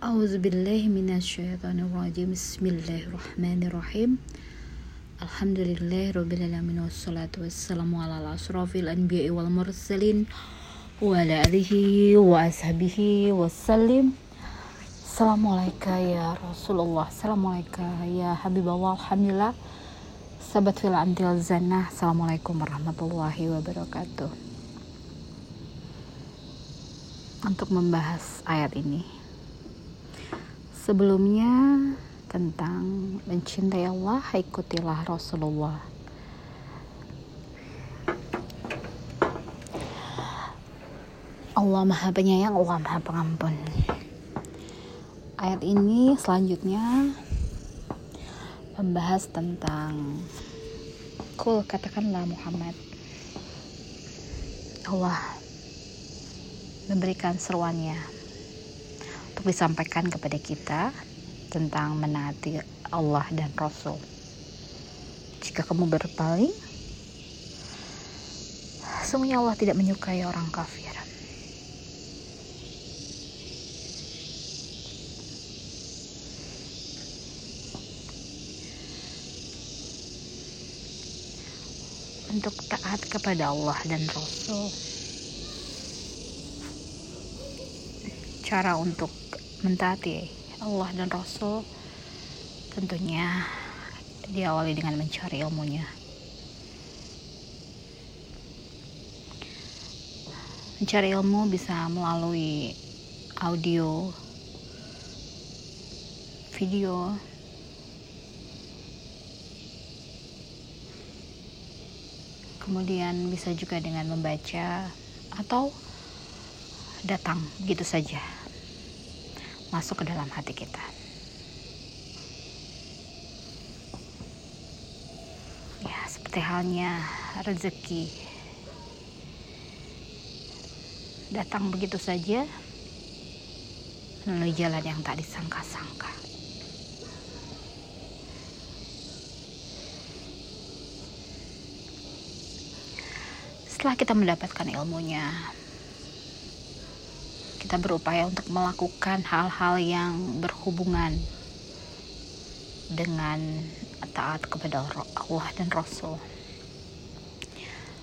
A'udzubillahiminasyaitonirrajim Bismillahirrahmanirrahim. Alhamdulillahirrabbilalamin Wassalatu wassalamu ala asrafil anbiya'i wal mursalin Wa ala alihi wa ashabihi wassalim. Assalamualaikum ya Rasulullah. Assalamualaikum ya Habibullah Alhamdulillah. Sahabat fil antil zanah Assalamualaikum warahmatullahi wabarakatuh. Untuk membahas ayat ini Sebelumnya tentang mencintai Allah, ikutilah Rasulullah. Allah Maha Penyayang, Allah Maha Pengampun. Ayat ini selanjutnya membahas tentang kul katakanlah Muhammad. Allah memberikan seruannya untuk disampaikan kepada kita tentang menaati Allah dan Rasul. Jika kamu berpaling, semuanya Allah tidak menyukai orang kafir. Untuk taat kepada Allah dan Rasul, cara untuk mentaati Allah dan Rasul tentunya diawali dengan mencari ilmunya. Mencari ilmu bisa melalui audio video. Kemudian bisa juga dengan membaca atau datang gitu saja masuk ke dalam hati kita. Ya, seperti halnya rezeki datang begitu saja melalui jalan yang tak disangka-sangka. Setelah kita mendapatkan ilmunya, kita berupaya untuk melakukan hal-hal yang berhubungan dengan taat kepada Allah dan Rasul.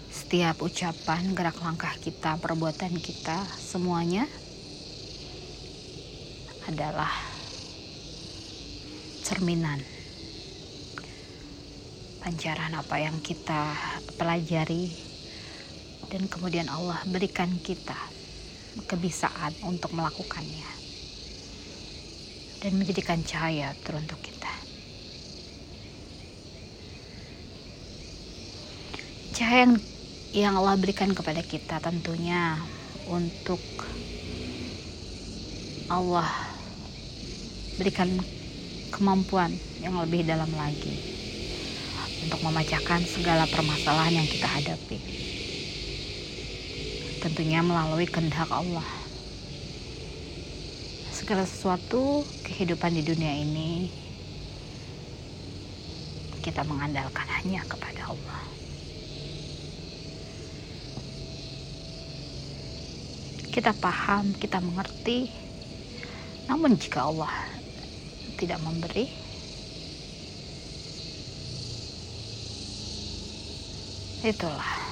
Setiap ucapan, gerak langkah kita, perbuatan kita, semuanya adalah cerminan pancaran apa yang kita pelajari dan kemudian Allah berikan kita kebisaan untuk melakukannya. Dan menjadikan cahaya teruntuk kita. Cahaya yang, yang Allah berikan kepada kita tentunya untuk Allah berikan kemampuan yang lebih dalam lagi. Untuk memecahkan segala permasalahan yang kita hadapi tentunya melalui kehendak Allah. Segala sesuatu kehidupan di dunia ini kita mengandalkan hanya kepada Allah. Kita paham, kita mengerti. Namun jika Allah tidak memberi, itulah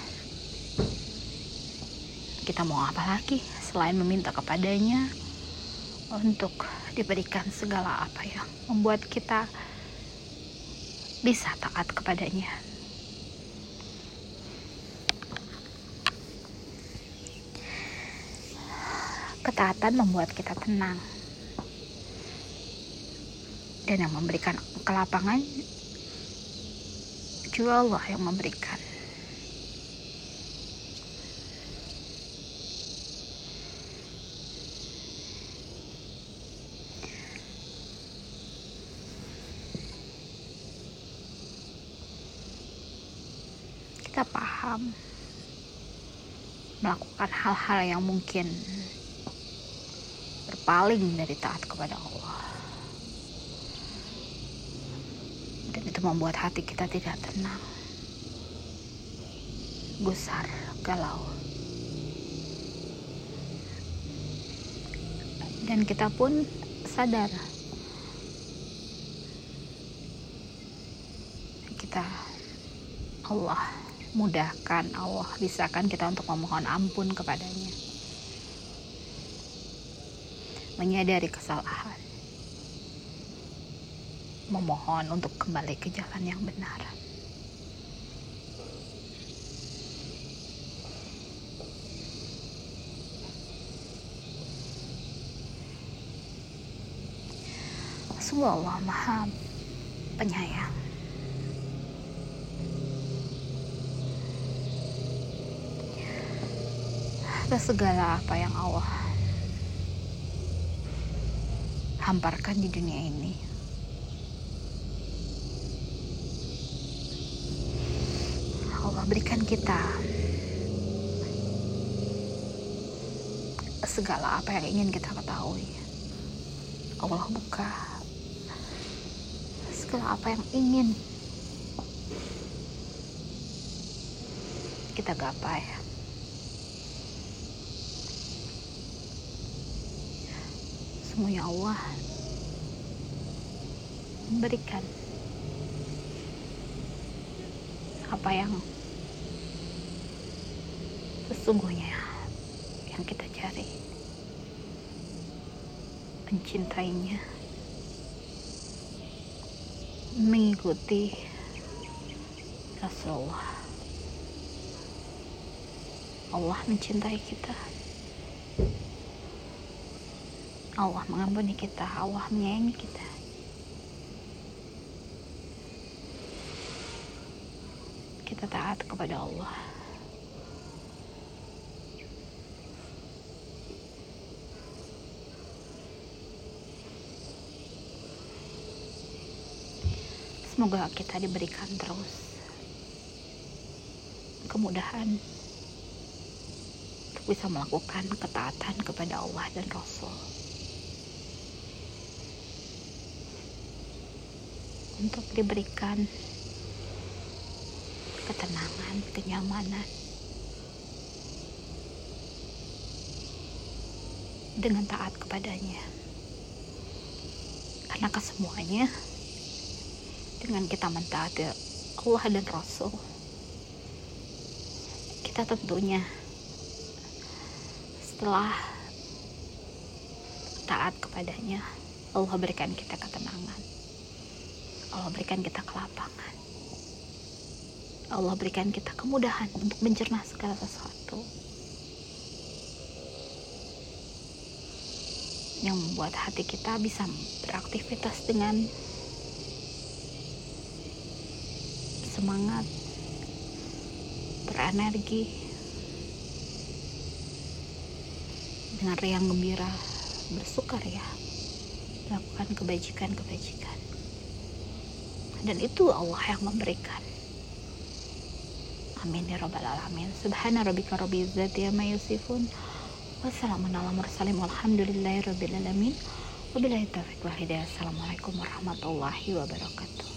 kita mau apa lagi selain meminta kepadanya untuk diberikan segala apa yang membuat kita bisa taat kepadanya. Ketaatan membuat kita tenang. Dan yang memberikan kelapangan juga Allah yang memberikan. Kita paham. Melakukan hal-hal yang mungkin berpaling dari taat kepada Allah. Dan itu membuat hati kita tidak tenang. Gusar galau. Dan kita pun sadar. Kita Allah mudahkan. Allah bisakan kita untuk memohon ampun kepadanya. Menyadari kesalahan. Memohon untuk kembali ke jalan yang benar. Sungguh Allah maha penyayang. Atas segala apa yang Allah hamparkan di dunia ini. Allah berikan kita segala apa yang ingin kita ketahui. Allah buka segala apa yang ingin kita gapai semuanya Allah memberikan apa yang sesungguhnya yang kita cari mencintainya mengikuti Rasulullah. Allah mencintai kita. Allah mengampuni kita. Allah menyayangi kita. Kita taat kepada Allah. Semoga kita diberikan terus kemudahan untuk bisa melakukan ketaatan kepada Allah dan Rasul. Untuk diberikan ketenangan, kenyamanan dengan taat kepadanya. Karena kesemuanya dengan kita mentaati Allah dan Rasul kita tentunya setelah taat kepadanya Allah berikan kita ketenangan Allah berikan kita kelapangan Allah berikan kita kemudahan untuk mencerna segala sesuatu yang membuat hati kita bisa beraktivitas dengan semangat, berenergi, dengan riang gembira, bersukar ya, melakukan kebajikan-kebajikan. Dan itu Allah yang memberikan. Amin ya rabbal alamin. Subhana rabbika rabbil izzati amma yasifun. Wassalamualaikum warahmatullahi wabarakatuh. Wabillahi taufiq wal hidayah. Assalamualaikum warahmatullahi wabarakatuh.